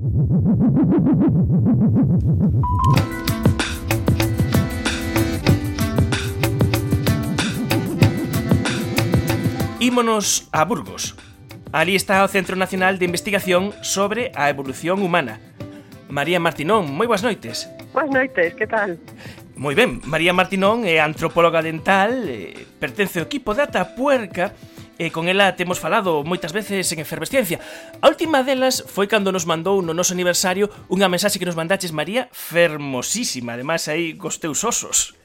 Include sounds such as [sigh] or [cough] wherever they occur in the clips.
Ímonos a Burgos. Ali está o Centro Nacional de Investigación sobre a Evolución Humana. María Martinón, moi boas noites. Boas noites, que tal? Moi ben, María Martinón é antropóloga dental, eh, pertence ao equipo de Atapuerca, Puerca e con ela temos falado moitas veces en efervesciencia. A última delas foi cando nos mandou no noso aniversario unha mensaxe que nos mandaches María fermosísima, además aí cos teus osos.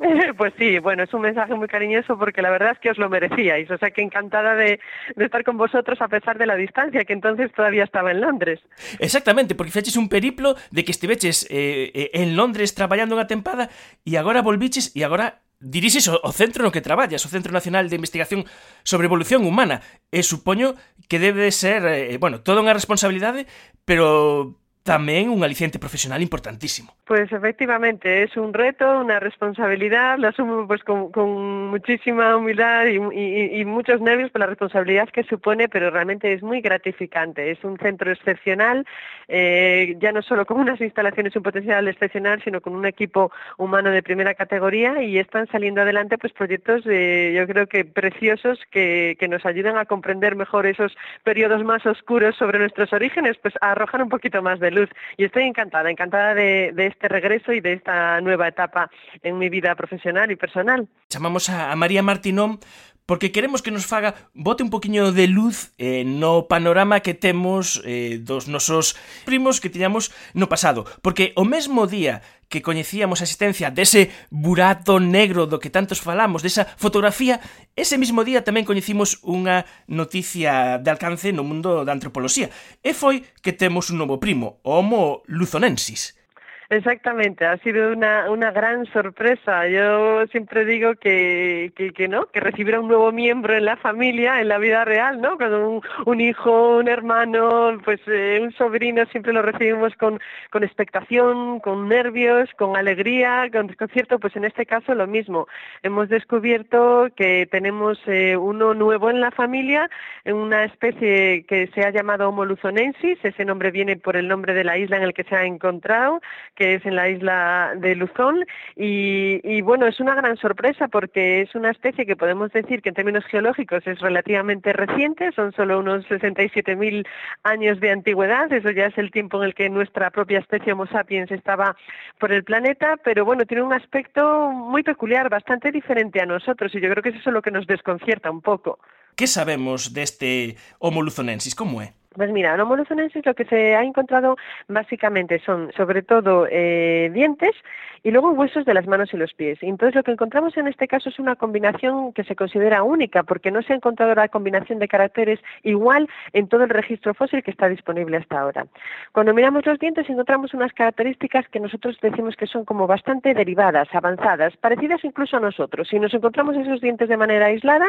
[laughs] Pues sí, bueno, es un mensaje muy cariñoso porque la verdad es que os lo merecíais. O sea que encantada de, de, estar con vosotros a pesar de la distancia, que entonces todavía estaba en Londres. Exactamente, porque feches un periplo de que estiveches eh, eh, en Londres traballando unha tempada e agora volviches e agora dirixes o, o centro no que traballas, o Centro Nacional de Investigación sobre Evolución Humana, e supoño que debe ser, eh, bueno, toda unha responsabilidade, pero tamén un aliciente profesional importantísimo. Pues efectivamente, es un reto, una responsabilidad, lo asumo pues con, muchísima humildad y, muchos nervios por la responsabilidad que supone, pero realmente es muy gratificante. Es un centro excepcional, eh, ya no solo con unas instalaciones un potencial excepcional, sino con un equipo humano de primera categoría y están saliendo adelante pues proyectos, eh, yo creo que preciosos, que, que nos ayudan a comprender mejor esos periodos más oscuros sobre nuestros orígenes, pues a arrojar un poquito más de luz. Y estoy encantada, encantada de, este regreso y de esta nueva etapa en mi vida profesional y personal. Chamamos a, a María Martinón porque queremos que nos faga bote un poquinho de luz eh, no panorama que temos eh, dos nosos primos que tiñamos no pasado. Porque o mesmo día que coñecíamos a existencia dese burato negro do que tantos falamos, desa fotografía, ese mesmo día tamén coñecimos unha noticia de alcance no mundo da antropoloxía. E foi que temos un novo primo, Homo luzonensis. Exactamente, ha sido una, una gran sorpresa. Yo siempre digo que, que, no, que recibir a un nuevo miembro en la familia, en la vida real, ¿no? Cuando un, un hijo, un hermano, pues eh, un sobrino siempre lo recibimos con, con expectación, con nervios, con alegría, con desconcierto, pues en este caso lo mismo. Hemos descubierto que tenemos eh, uno nuevo en la familia, una especie que se ha llamado Homo luzonensis, ese nombre viene por el nombre de la isla en el que se ha encontrado, que es en la isla de Luzón. Y, bueno, es una gran sorpresa porque es una especie que podemos decir que en términos geológicos es relativamente reciente, son solo unos 67.000 años de antigüedad, eso ya es el tiempo en el que nuestra propia especie Homo sapiens estaba por el planeta, pero bueno, tiene un aspecto muy peculiar, bastante diferente a nosotros y yo creo que es eso lo que nos desconcierta un poco. ¿Qué sabemos de este Homo luzonensis? ¿Cómo es? Pues mira, el Homo lo que se ha encontrado básicamente son sobre todo eh, dientes y luego huesos de las manos y los pies. Entonces lo que encontramos en este caso es una combinación que se considera única porque no se ha encontrado la combinación de caracteres igual en todo el registro fósil que está disponible hasta ahora. Cuando miramos los dientes encontramos unas características que nosotros decimos que son como bastante derivadas, avanzadas, parecidas incluso a nosotros. Si nos encontramos esos dientes de manera aislada,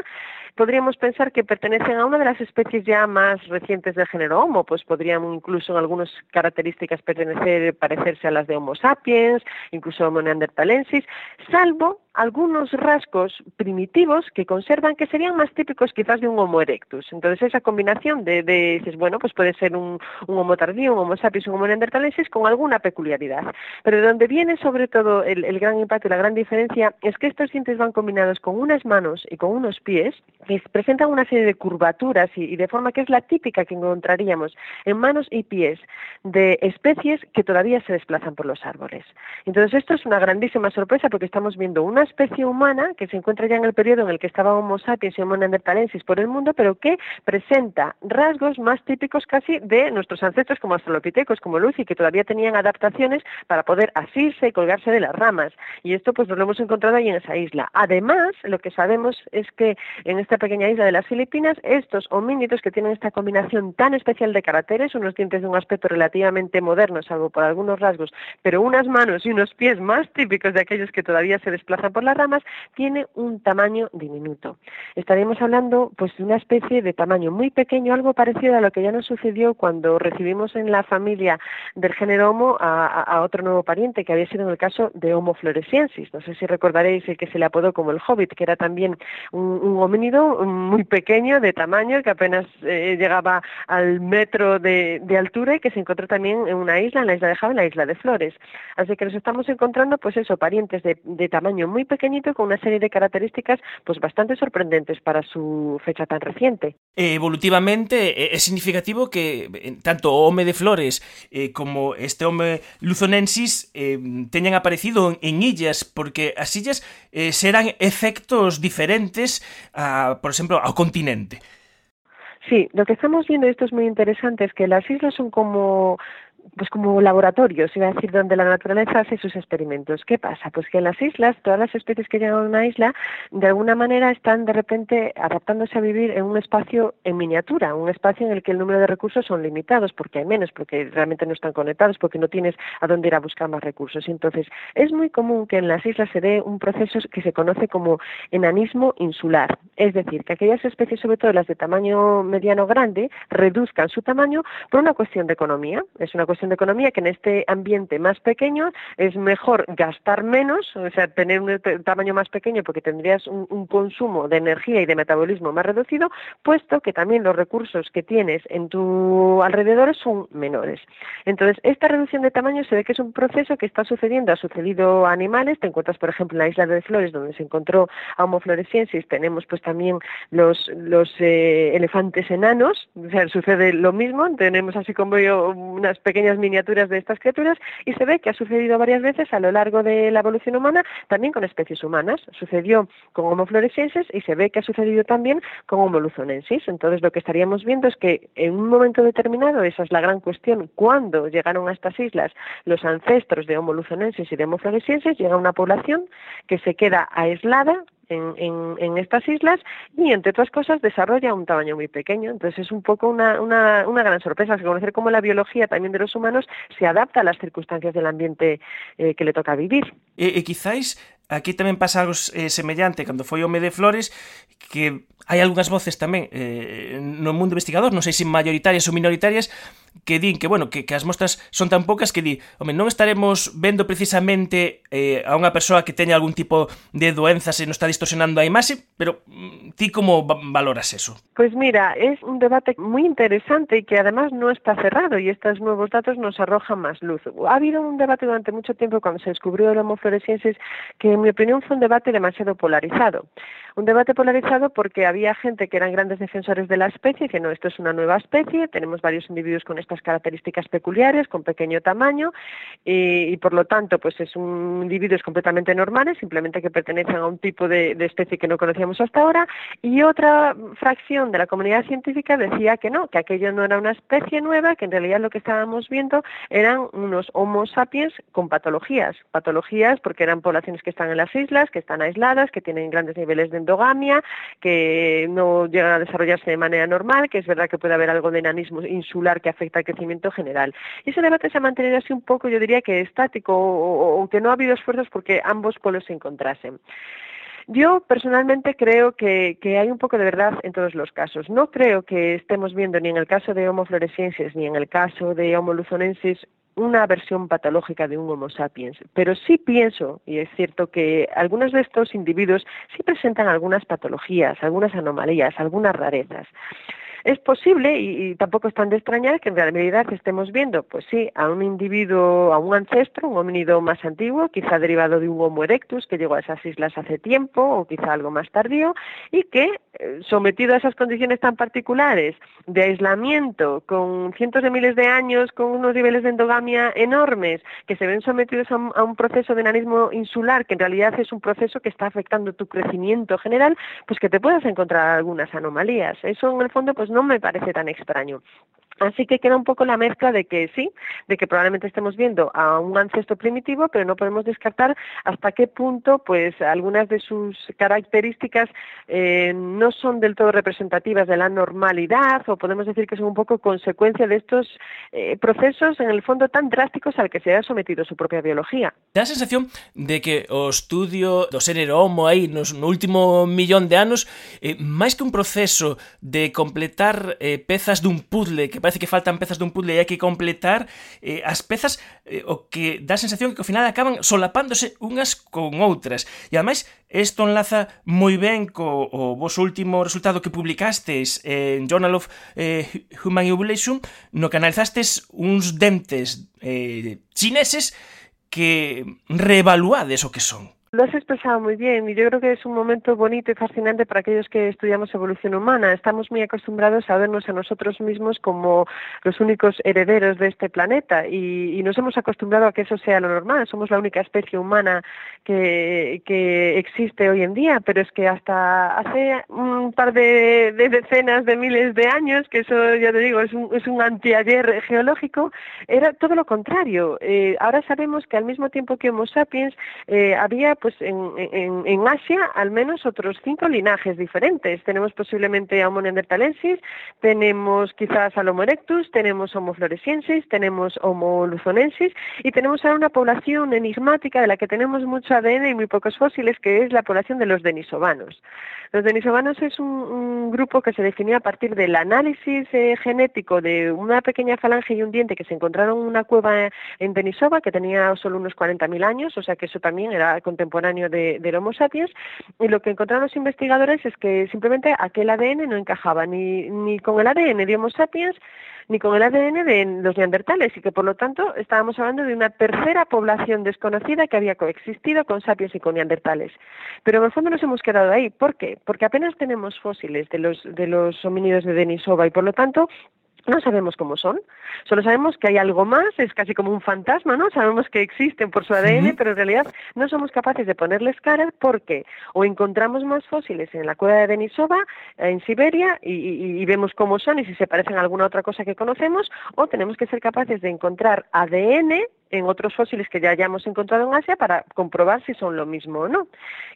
podríamos pensar que pertenecen a una de las especies ya más recientes del género Homo, pues podrían incluso en algunas características pertenecer, parecerse a las de Homo sapiens, incluso Homo neanderthalensis, salvo algunos rasgos primitivos que conservan que serían más típicos quizás de un Homo erectus. Entonces esa combinación de, de dices, bueno, pues puede ser un, Homo tardío, un Homo sapiens, un Homo neanderthalensis con alguna peculiaridad. Pero de donde viene sobre todo el, el gran impacto y la gran diferencia es que estos dientes van combinados con unas manos y con unos pies que presentan una serie de curvaturas y, y de forma que es la típica que encontraríamos en manos y pies de especies que todavía se desplazan por los árboles. Entonces esto es una grandísima sorpresa porque estamos viendo una especie humana que se encuentra ya en el periodo en el que estaba Homo sapiens y Homo neanderthalensis por el mundo, pero que presenta rasgos más típicos casi de nuestros ancestros como australopitecos, como Lucy, que todavía tenían adaptaciones para poder asirse y colgarse de las ramas. Y esto pues nos lo hemos encontrado ahí en esa isla. Además, lo que sabemos es que en esta pequeña isla de las Filipinas, estos homínidos que tienen esta combinación tan especial de caracteres, unos dientes de un aspecto relativamente moderno, salvo por algunos rasgos, pero unas manos y unos pies más típicos de aquellos que todavía se desplazan por las ramas, tiene un tamaño diminuto. Estaríamos hablando pues de una especie de tamaño muy pequeño, algo parecido a lo que ya nos sucedió cuando recibimos en la familia del género Homo a, otro nuevo pariente, que había sido en el caso de Homo floresiensis. No sé si recordaréis el que se le apodó como el Hobbit, que era también un, homínido muy pequeño de tamaño, que apenas eh, llegaba al metro de, altura y que se encontró también en una isla, en la isla de Java, en la isla de Flores. Así que nos estamos encontrando, pues eso, parientes de, de tamaño muy pequeñito con una serie de características pues bastante sorprendentes para su fecha tan reciente. Evolutivamente eh, es significativo que eh, tanto Home de Flores como este Home luzonensis teñan aparecido en illas, porque as illas serán efectos diferentes, a, por exemplo, ao continente. Sí, lo que estamos viendo, esto es muy interesante, es que las islas son como pues como laboratorios, iba a decir, donde la naturaleza hace sus experimentos. ¿Qué pasa? Pues que en las islas, todas las especies que llegan a una isla, de alguna manera están de repente adaptándose a vivir en un espacio en miniatura, un espacio en el que el número de recursos son limitados, porque hay menos, porque realmente no están conectados, porque no tienes a dónde ir a buscar más recursos. Entonces, es muy común que en las islas se dé un proceso que se conoce como enanismo insular, es decir, que aquellas especies, sobre todo las de tamaño mediano grande, reduzcan su tamaño por una cuestión de economía, es una cuestión de economía que en este ambiente más pequeño es mejor gastar menos, o sea, tener un tamaño más pequeño porque tendrías un, consumo de energía y de metabolismo más reducido, puesto que también los recursos que tienes en tu alrededor son menores. Entonces, esta reducción de tamaño se ve que es un proceso que está sucediendo, ha sucedido a animales, te encuentras, por ejemplo, en la isla de Flores, donde se encontró a Homo floresiensis, tenemos pues también los, los eh, elefantes enanos, o sea, sucede lo mismo, tenemos así como yo unas pequeñas miniaturas de estas criaturas y se ve que ha sucedido varias veces a lo largo de la evolución humana también con especies humanas. Sucedió con Homo floresienses y se ve que ha sucedido también con Homo luzonensis. Entonces lo que estaríamos viendo es que en un momento determinado, esa es la gran cuestión, cuando llegaron a estas islas los ancestros de Homo luzonensis y de Homo floresienses, llega una población que se queda aislada en, estas islas y, entre otras cosas, desarrolla un tamaño muy pequeño. Entonces es un poco una, una, una gran sorpresa, conocer cómo la biología también de los humanos se adapta a las circunstancias del ambiente eh, que le toca vivir. E, e quizás aquí tamén pasa algo eh, semellante cando foi o Me de Flores que hai algunhas voces tamén eh, no mundo investigador, non sei se mayoritarias ou minoritarias, que din que, bueno, que, que as mostras son tan poucas que di, home, non estaremos vendo precisamente eh, a unha persoa que teña algún tipo de doenza se non está distorsionando a imaxe, pero mm, ti como valoras eso? Pues mira, es un debate muy interesante y que además no está cerrado y estos nuevos datos nos arrojan más luz. Ha habido un debate durante mucho tiempo cuando se descubrió el Homo floresiensis que en mi opinión fue un debate demasiado polarizado. Un debate polarizado porque había gente que eran grandes defensores de la especie, que no, esto es una nueva especie, tenemos varios individuos con estas características peculiares, con pequeño tamaño, y, por lo tanto, pues es un individuos completamente normales, simplemente que pertenecen a un tipo de, especie que no conocíamos hasta ahora, y otra fracción de la comunidad científica decía que no, que aquello no era una especie nueva, que en realidad lo que estábamos viendo eran unos Homo sapiens con patologías, patologías porque eran poblaciones que están en las islas, que están aisladas, que tienen grandes niveles de endogamia, que no llegan a desarrollarse de manera normal, que es verdad que puede haber algo de enanismo insular que afecta al crecimiento general. Y ese debate se ha mantenido así un poco, yo diría que estático, o, que no ha habido esfuerzos porque ambos polos se encontrasen. Yo personalmente creo que, que, hay un poco de verdad en todos los casos. No creo que estemos viendo ni en el caso de Homo floresiensis ni en el caso de Homo luzonensis una versión patológica de un Homo sapiens, pero sí pienso, y es cierto que algunos de estos individuos sí presentan algunas patologías, algunas anomalías, algunas rarezas. Es posible, y, tampoco es tan de extrañar, que en realidad estemos viendo, pues sí, a un individuo, a un ancestro, un homínido más antiguo, quizá derivado de un Homo erectus que llegó a esas islas hace tiempo, o quizá algo más tardío, y que, sometido a esas condiciones tan particulares de aislamiento, con cientos de miles de años, con unos niveles de endogamia enormes, que se ven sometidos a un, proceso de enanismo insular, que en realidad es un proceso que está afectando tu crecimiento general, pues que te puedas encontrar algunas anomalías. Eso, en el fondo, pues no me parece tan extraño. Así que queda un poco la mezcla de que sí, de que probablemente estemos viendo a un ancestro primitivo, pero no podemos descartar hasta qué punto, pues, algunas de sus características eh, no son del todo representativas de la normalidad, o podemos decir que son un poco consecuencia de estos eh, procesos, en el fondo, tan drásticos al que se ha sometido su propia biología. Da a sensación de que o estudio do ser homo aí nos, no último millón de anos, eh, máis que un proceso de completar eh, pezas dun puzzle que parece que faltan pezas dun puzzle e hai que completar, eh, as pezas eh, o que dá a sensación que ao final acaban solapándose unhas con outras. E ademais, isto enlaza moi ben co o vos último resultado que publicastes en Journal of eh, Human Evolution, no que analizastes uns dentes eh, chineses que reevaluades o que son. Lo has expresado muy bien y yo creo que es un momento bonito y fascinante para aquellos que estudiamos evolución humana. Estamos muy acostumbrados a vernos a nosotros mismos como los únicos herederos de este planeta y, nos hemos acostumbrado a que eso sea lo normal. Somos la única especie humana que, existe hoy en día, pero es que hasta hace un par de, decenas de miles de años, que eso ya te digo es un, es un anteayer geológico, era todo lo contrario. Eh, ahora sabemos que al mismo tiempo que Homo sapiens eh, había pues en, en, en, Asia al menos otros cinco linajes diferentes. Tenemos posiblemente a Homo neanderthalensis, tenemos quizás al Homo erectus, tenemos Homo floresiensis, tenemos Homo luzonensis y tenemos ahora una población enigmática de la que tenemos mucho ADN y muy pocos fósiles, que es la población de los denisovanos. Los denisovanos es un, grupo que se definió a partir del análisis eh, genético de una pequeña falange y un diente que se encontraron en una cueva en Denisova que tenía solo unos 40.000 años, o sea que eso también era contemporáneo de, del Homo sapiens. Y lo que encontraron los investigadores es que simplemente aquel ADN no encajaba ni, ni con el ADN de Homo sapiens ni con el ADN de los neandertales y que por lo tanto estábamos hablando de una tercera población desconocida que había coexistido con sapiens y con neandertales. Pero en el fondo nos hemos quedado ahí. ¿Por qué? Porque apenas tenemos fósiles de los, de los homínidos de Denisova y por lo tanto no sabemos cómo son, solo sabemos que hay algo más, es casi como un fantasma, ¿no? Sabemos que existen por su ADN, pero en realidad no somos capaces de ponerles cara porque o encontramos más fósiles en la cueva de Denisova, en Siberia, y, vemos cómo son y si se parecen a alguna otra cosa que conocemos, o tenemos que ser capaces de encontrar ADN en otros fósiles que ya hayamos encontrado en Asia para comprobar si son lo mismo o no.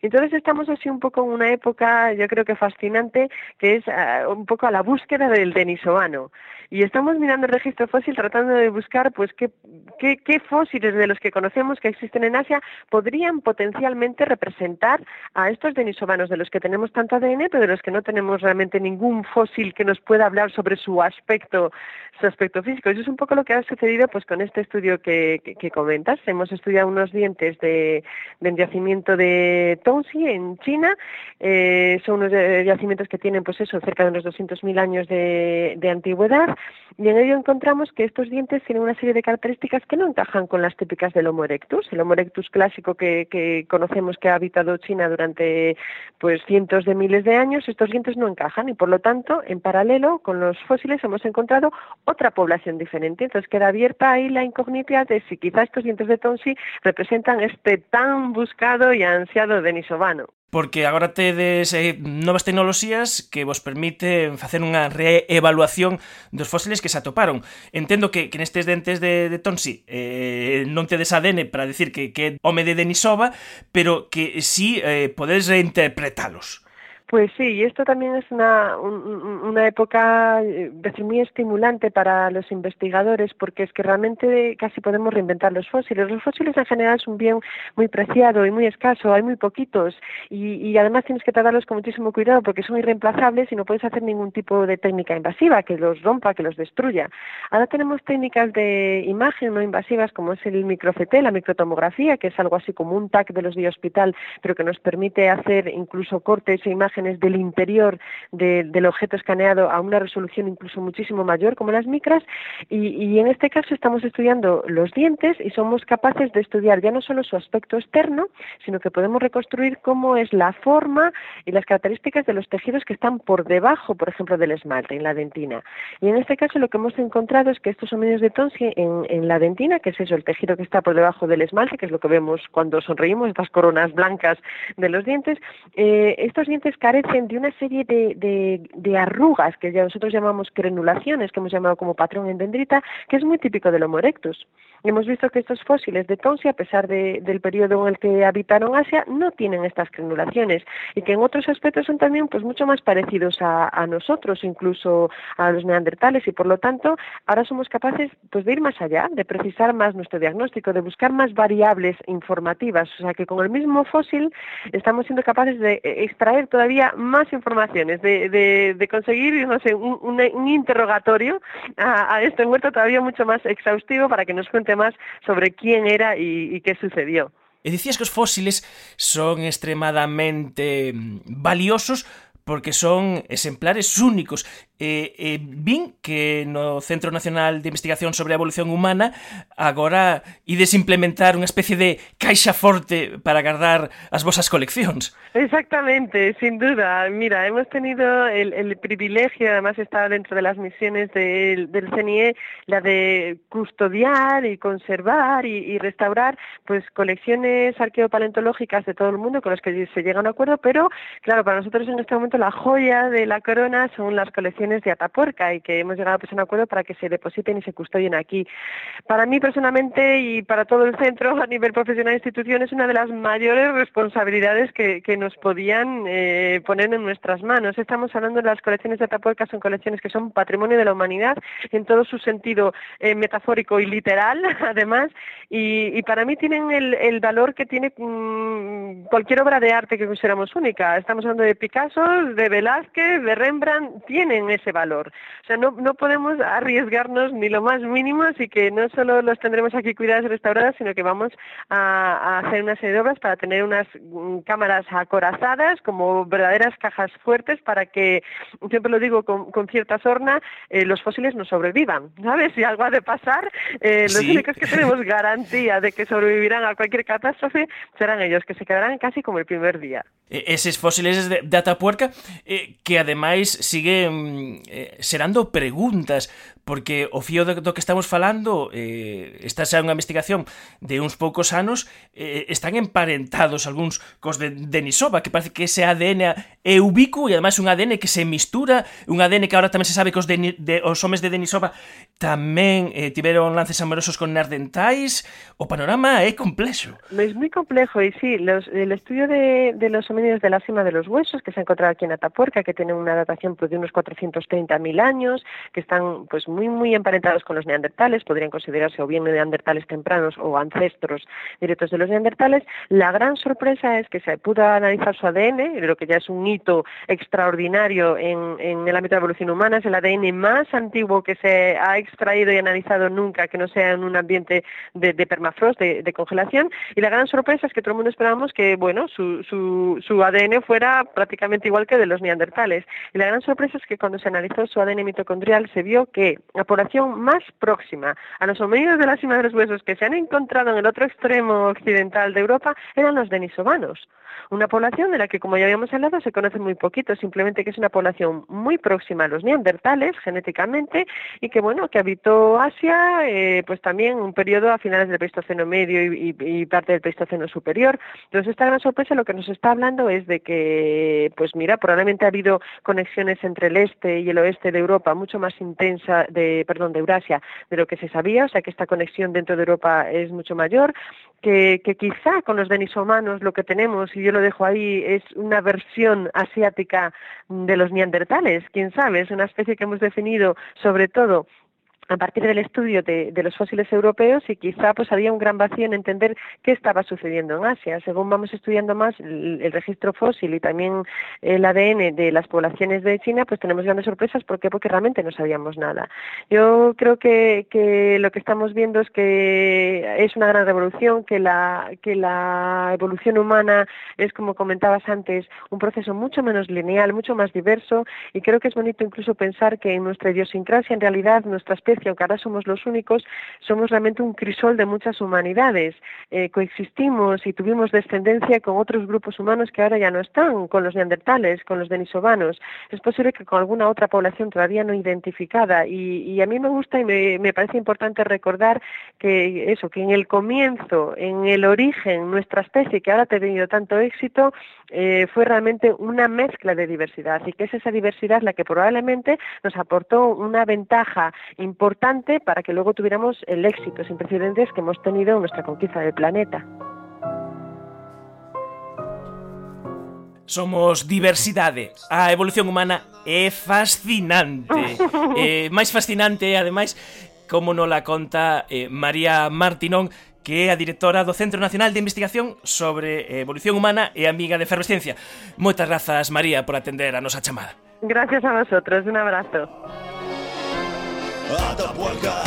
Entonces estamos así un poco en una época, yo creo que fascinante, que es ah, un poco a la búsqueda del denisovano. Y estamos mirando el registro fósil tratando de buscar pues qué, qué, qué fósiles de los que conocemos que existen en Asia podrían potencialmente representar a estos denisovanos de los que tenemos tanto ADN, pero de los que no tenemos realmente ningún fósil que nos pueda hablar sobre su aspecto, su aspecto físico. Eso es un poco lo que ha sucedido pues con este estudio que, que, comentas. Hemos estudiado unos dientes de, del yacimiento de Tongxi en China. Eh, son unos yacimientos que tienen, pues eso, cerca de unos 200.000 años de, antigüedad. Y en ello encontramos que estos dientes tienen una serie de características que no encajan con las típicas del Homo erectus. El Homo erectus clásico que, que conocemos que ha habitado China durante pues cientos de miles de años, estos dientes no encajan y por lo tanto, en paralelo con los fósiles hemos encontrado otra población diferente. Entonces queda abierta ahí la incógnita de si e quizás que os dientes de Tonsi representan este tan buscado e ansiado denisovano porque agora tedes eh, novas tecnoloxías que vos permiten facer unha reevaluación dos fósiles que se atoparon. Entendo que, que nestes dentes de, de Tonsi eh, non tedes ADN para decir que, que é home de Denisova, pero que sí eh, podes reinterpretalos. Pues sí, y esto también es una, una época eh, muy estimulante para los investigadores porque es que realmente casi podemos reinventar los fósiles. Los fósiles en general es un bien muy preciado y muy escaso, hay muy poquitos y, y además tienes que tratarlos con muchísimo cuidado porque son irreemplazables y no puedes hacer ningún tipo de técnica invasiva que los rompa, que los destruya. Ahora tenemos técnicas de imagen no invasivas como es el microCT, la microtomografía, que es algo así como un TAC de los de hospital, pero que nos permite hacer incluso cortes e imágenes del interior del objeto escaneado a una resolución incluso muchísimo mayor, como las micras, y, en este caso estamos estudiando los dientes y somos capaces de estudiar ya no solo su aspecto externo, sino que podemos reconstruir cómo es la forma y las características de los tejidos que están por debajo, por ejemplo, del esmalte, en la dentina. Y en este caso lo que hemos encontrado es que estos homínidos de Tonsi en, la dentina, que es eso, el tejido que está por debajo del esmalte, que es lo que vemos cuando sonreímos, estas coronas blancas de los dientes, eh, estos dientes carecen de una serie de, de, arrugas que ya nosotros llamamos crenulaciones, que hemos llamado como patrón en dendrita, que es muy típico del Homo erectus. Hemos visto que estos fósiles de Tonsi, a pesar del periodo en el que habitaron Asia, no tienen estas crenulaciones y que en otros aspectos son también pues mucho más parecidos a, nosotros, incluso a los neandertales y por lo tanto ahora somos capaces pues de ir más allá, de precisar más nuestro diagnóstico, de buscar más variables informativas, o sea que con el mismo fósil estamos siendo capaces de extraer todavía más informaciones, de, conseguir no sé, un, interrogatorio a, este muerto todavía mucho más exhaustivo para que nos cuente más sobre quién era y, qué sucedió. Y decías que los fósiles son extremadamente mm, valiosos porque son exemplares únicos. E, e vin que no Centro Nacional de Investigación sobre Evolución Humana agora ides implementar unha especie de caixa forte para guardar as vosas coleccións. Exactamente, sin duda. Mira, hemos tenido el, privilegio, además está dentro de las misiones de, del CNIE, la de custodiar y conservar y, y restaurar pues colecciones arqueopaleontológicas de todo el mundo con las que se llega a un acuerdo, pero claro, para nosotros en este momento la joya de la corona son las colecciones de Atapuerca y que hemos llegado pues, a un acuerdo para que se depositen y se custodien aquí. Para mí personalmente y para todo el centro a nivel profesional e institución es una de las mayores responsabilidades que, nos podían eh, poner en nuestras manos. Estamos hablando de las colecciones de Atapuerca, son colecciones que son patrimonio de la humanidad en todo su sentido eh, metafórico y literal, [laughs] además, y, para mí tienen el, valor que tiene mm, cualquier obra de arte que consideramos única. Estamos hablando de Picasso, de Velázquez, de Rembrandt, tienen ese valor. O sea, no, no podemos arriesgarnos ni lo más mínimo, así que no solo los tendremos aquí cuidadas y restauradas, sino que vamos a, hacer una serie de obras para tener unas mm, cámaras acorazadas como verdaderas cajas fuertes para que, siempre lo digo con, cierta sorna, eh, los fósiles no sobrevivan. ¿Sabes? Si algo ha de pasar, eh, los únicos que tenemos garantía de que sobrevivirán a cualquier catástrofe serán ellos, que se quedarán casi como el primer día. E, eses fósiles de, de Atapuerca eh, que ademais siguen eh, serando preguntas porque o fío do, do que estamos falando eh, esta xa é unha investigación de uns poucos anos eh, están emparentados algúns cos de Denisova que parece que ese ADN é ubicu e ademais un ADN que se mistura un ADN que agora tamén se sabe que os, de, de, os homes de Denisova tamén eh, tiveron lances amorosos con nardentais. O panorama é complexo. É moi complejo e sí, los, el estudio de, de los homínidos de la cima de los huesos que se ha encontrado aquí en Atapuerca que tiene una datación pues, de unos 430.000 años que están pues muy, muy emparentados con los neandertales, podrían considerarse o bien neandertales tempranos o ancestros directos de los neandertales. La gran sorpresa es que se pudo analizar su ADN, lo que ya es un hito extraordinario en, en el ámbito de la evolución humana, es el ADN más antiguo que se ha extraído y analizado nunca, que no sea en un ambiente de, permafrost, de, de, congelación. Y la gran sorpresa es que todo el mundo esperábamos que, bueno, su, su, su ADN fuera prácticamente igual que de los neandertales. Y la gran sorpresa es que cuando se analizó su ADN mitocondrial se vio que la población más próxima a los homínidos de la cima de los huesos que se han encontrado en el otro extremo occidental de Europa eran los denisovanos. Una población de la que, como ya habíamos hablado, se conoce muy poquito, simplemente que es una población muy próxima a los neandertales genéticamente y que, bueno, que habitó Asia, eh, pues también un periodo a finales del Pleistoceno medio y, parte del Pleistoceno superior. Entonces, esta gran sorpresa lo que nos está hablando es de que, pues mira, probablemente ha habido conexiones entre el este y el oeste de Europa mucho más intensa, de, perdón, de Eurasia, de lo que se sabía, o sea que esta conexión dentro de Europa es mucho mayor, que, quizá con los denisomanos lo que tenemos, y yo lo dejo ahí, es una versión asiática de los neandertales, quién sabe, es una especie que hemos definido sobre todo a partir del estudio de, los fósiles europeos y quizá pues había un gran vacío en entender qué estaba sucediendo en Asia. Según vamos estudiando más el, registro fósil y también el ADN de las poblaciones de China, pues tenemos grandes sorpresas. ¿Por? Porque realmente no sabíamos nada. Yo creo que, que lo que estamos viendo es que es una gran revolución, que la, que la evolución humana es, como comentabas antes, un proceso mucho menos lineal, mucho más diverso y creo que es bonito incluso pensar que en nuestra idiosincrasia, en realidad, nuestras aunque ahora somos los únicos, somos realmente un crisol de muchas humanidades. Eh, coexistimos y tuvimos descendencia con otros grupos humanos que ahora ya no están, con los neandertales, con los denisovanos. Es posible que con alguna otra población todavía no identificada. Y, a mí me gusta y me, me parece importante recordar que eso, que en el comienzo, en el origen, nuestra especie, que ahora ha tenido tanto éxito, eh, fue realmente una mezcla de diversidad y que es esa diversidad la que probablemente nos aportó una ventaja importante importante para que luego tuviéramos el éxito sin precedentes que hemos tenido en nuestra conquista del planeta. Somos diversidade. A evolución humana é fascinante. [laughs] eh, máis fascinante, ademais, como non la conta eh, María Martinón, que é a directora do Centro Nacional de Investigación sobre Evolución Humana e amiga de Efervescencia. Moitas grazas, María, por atender a nosa chamada. Gracias a vosotros. Un abrazo. à da poincade.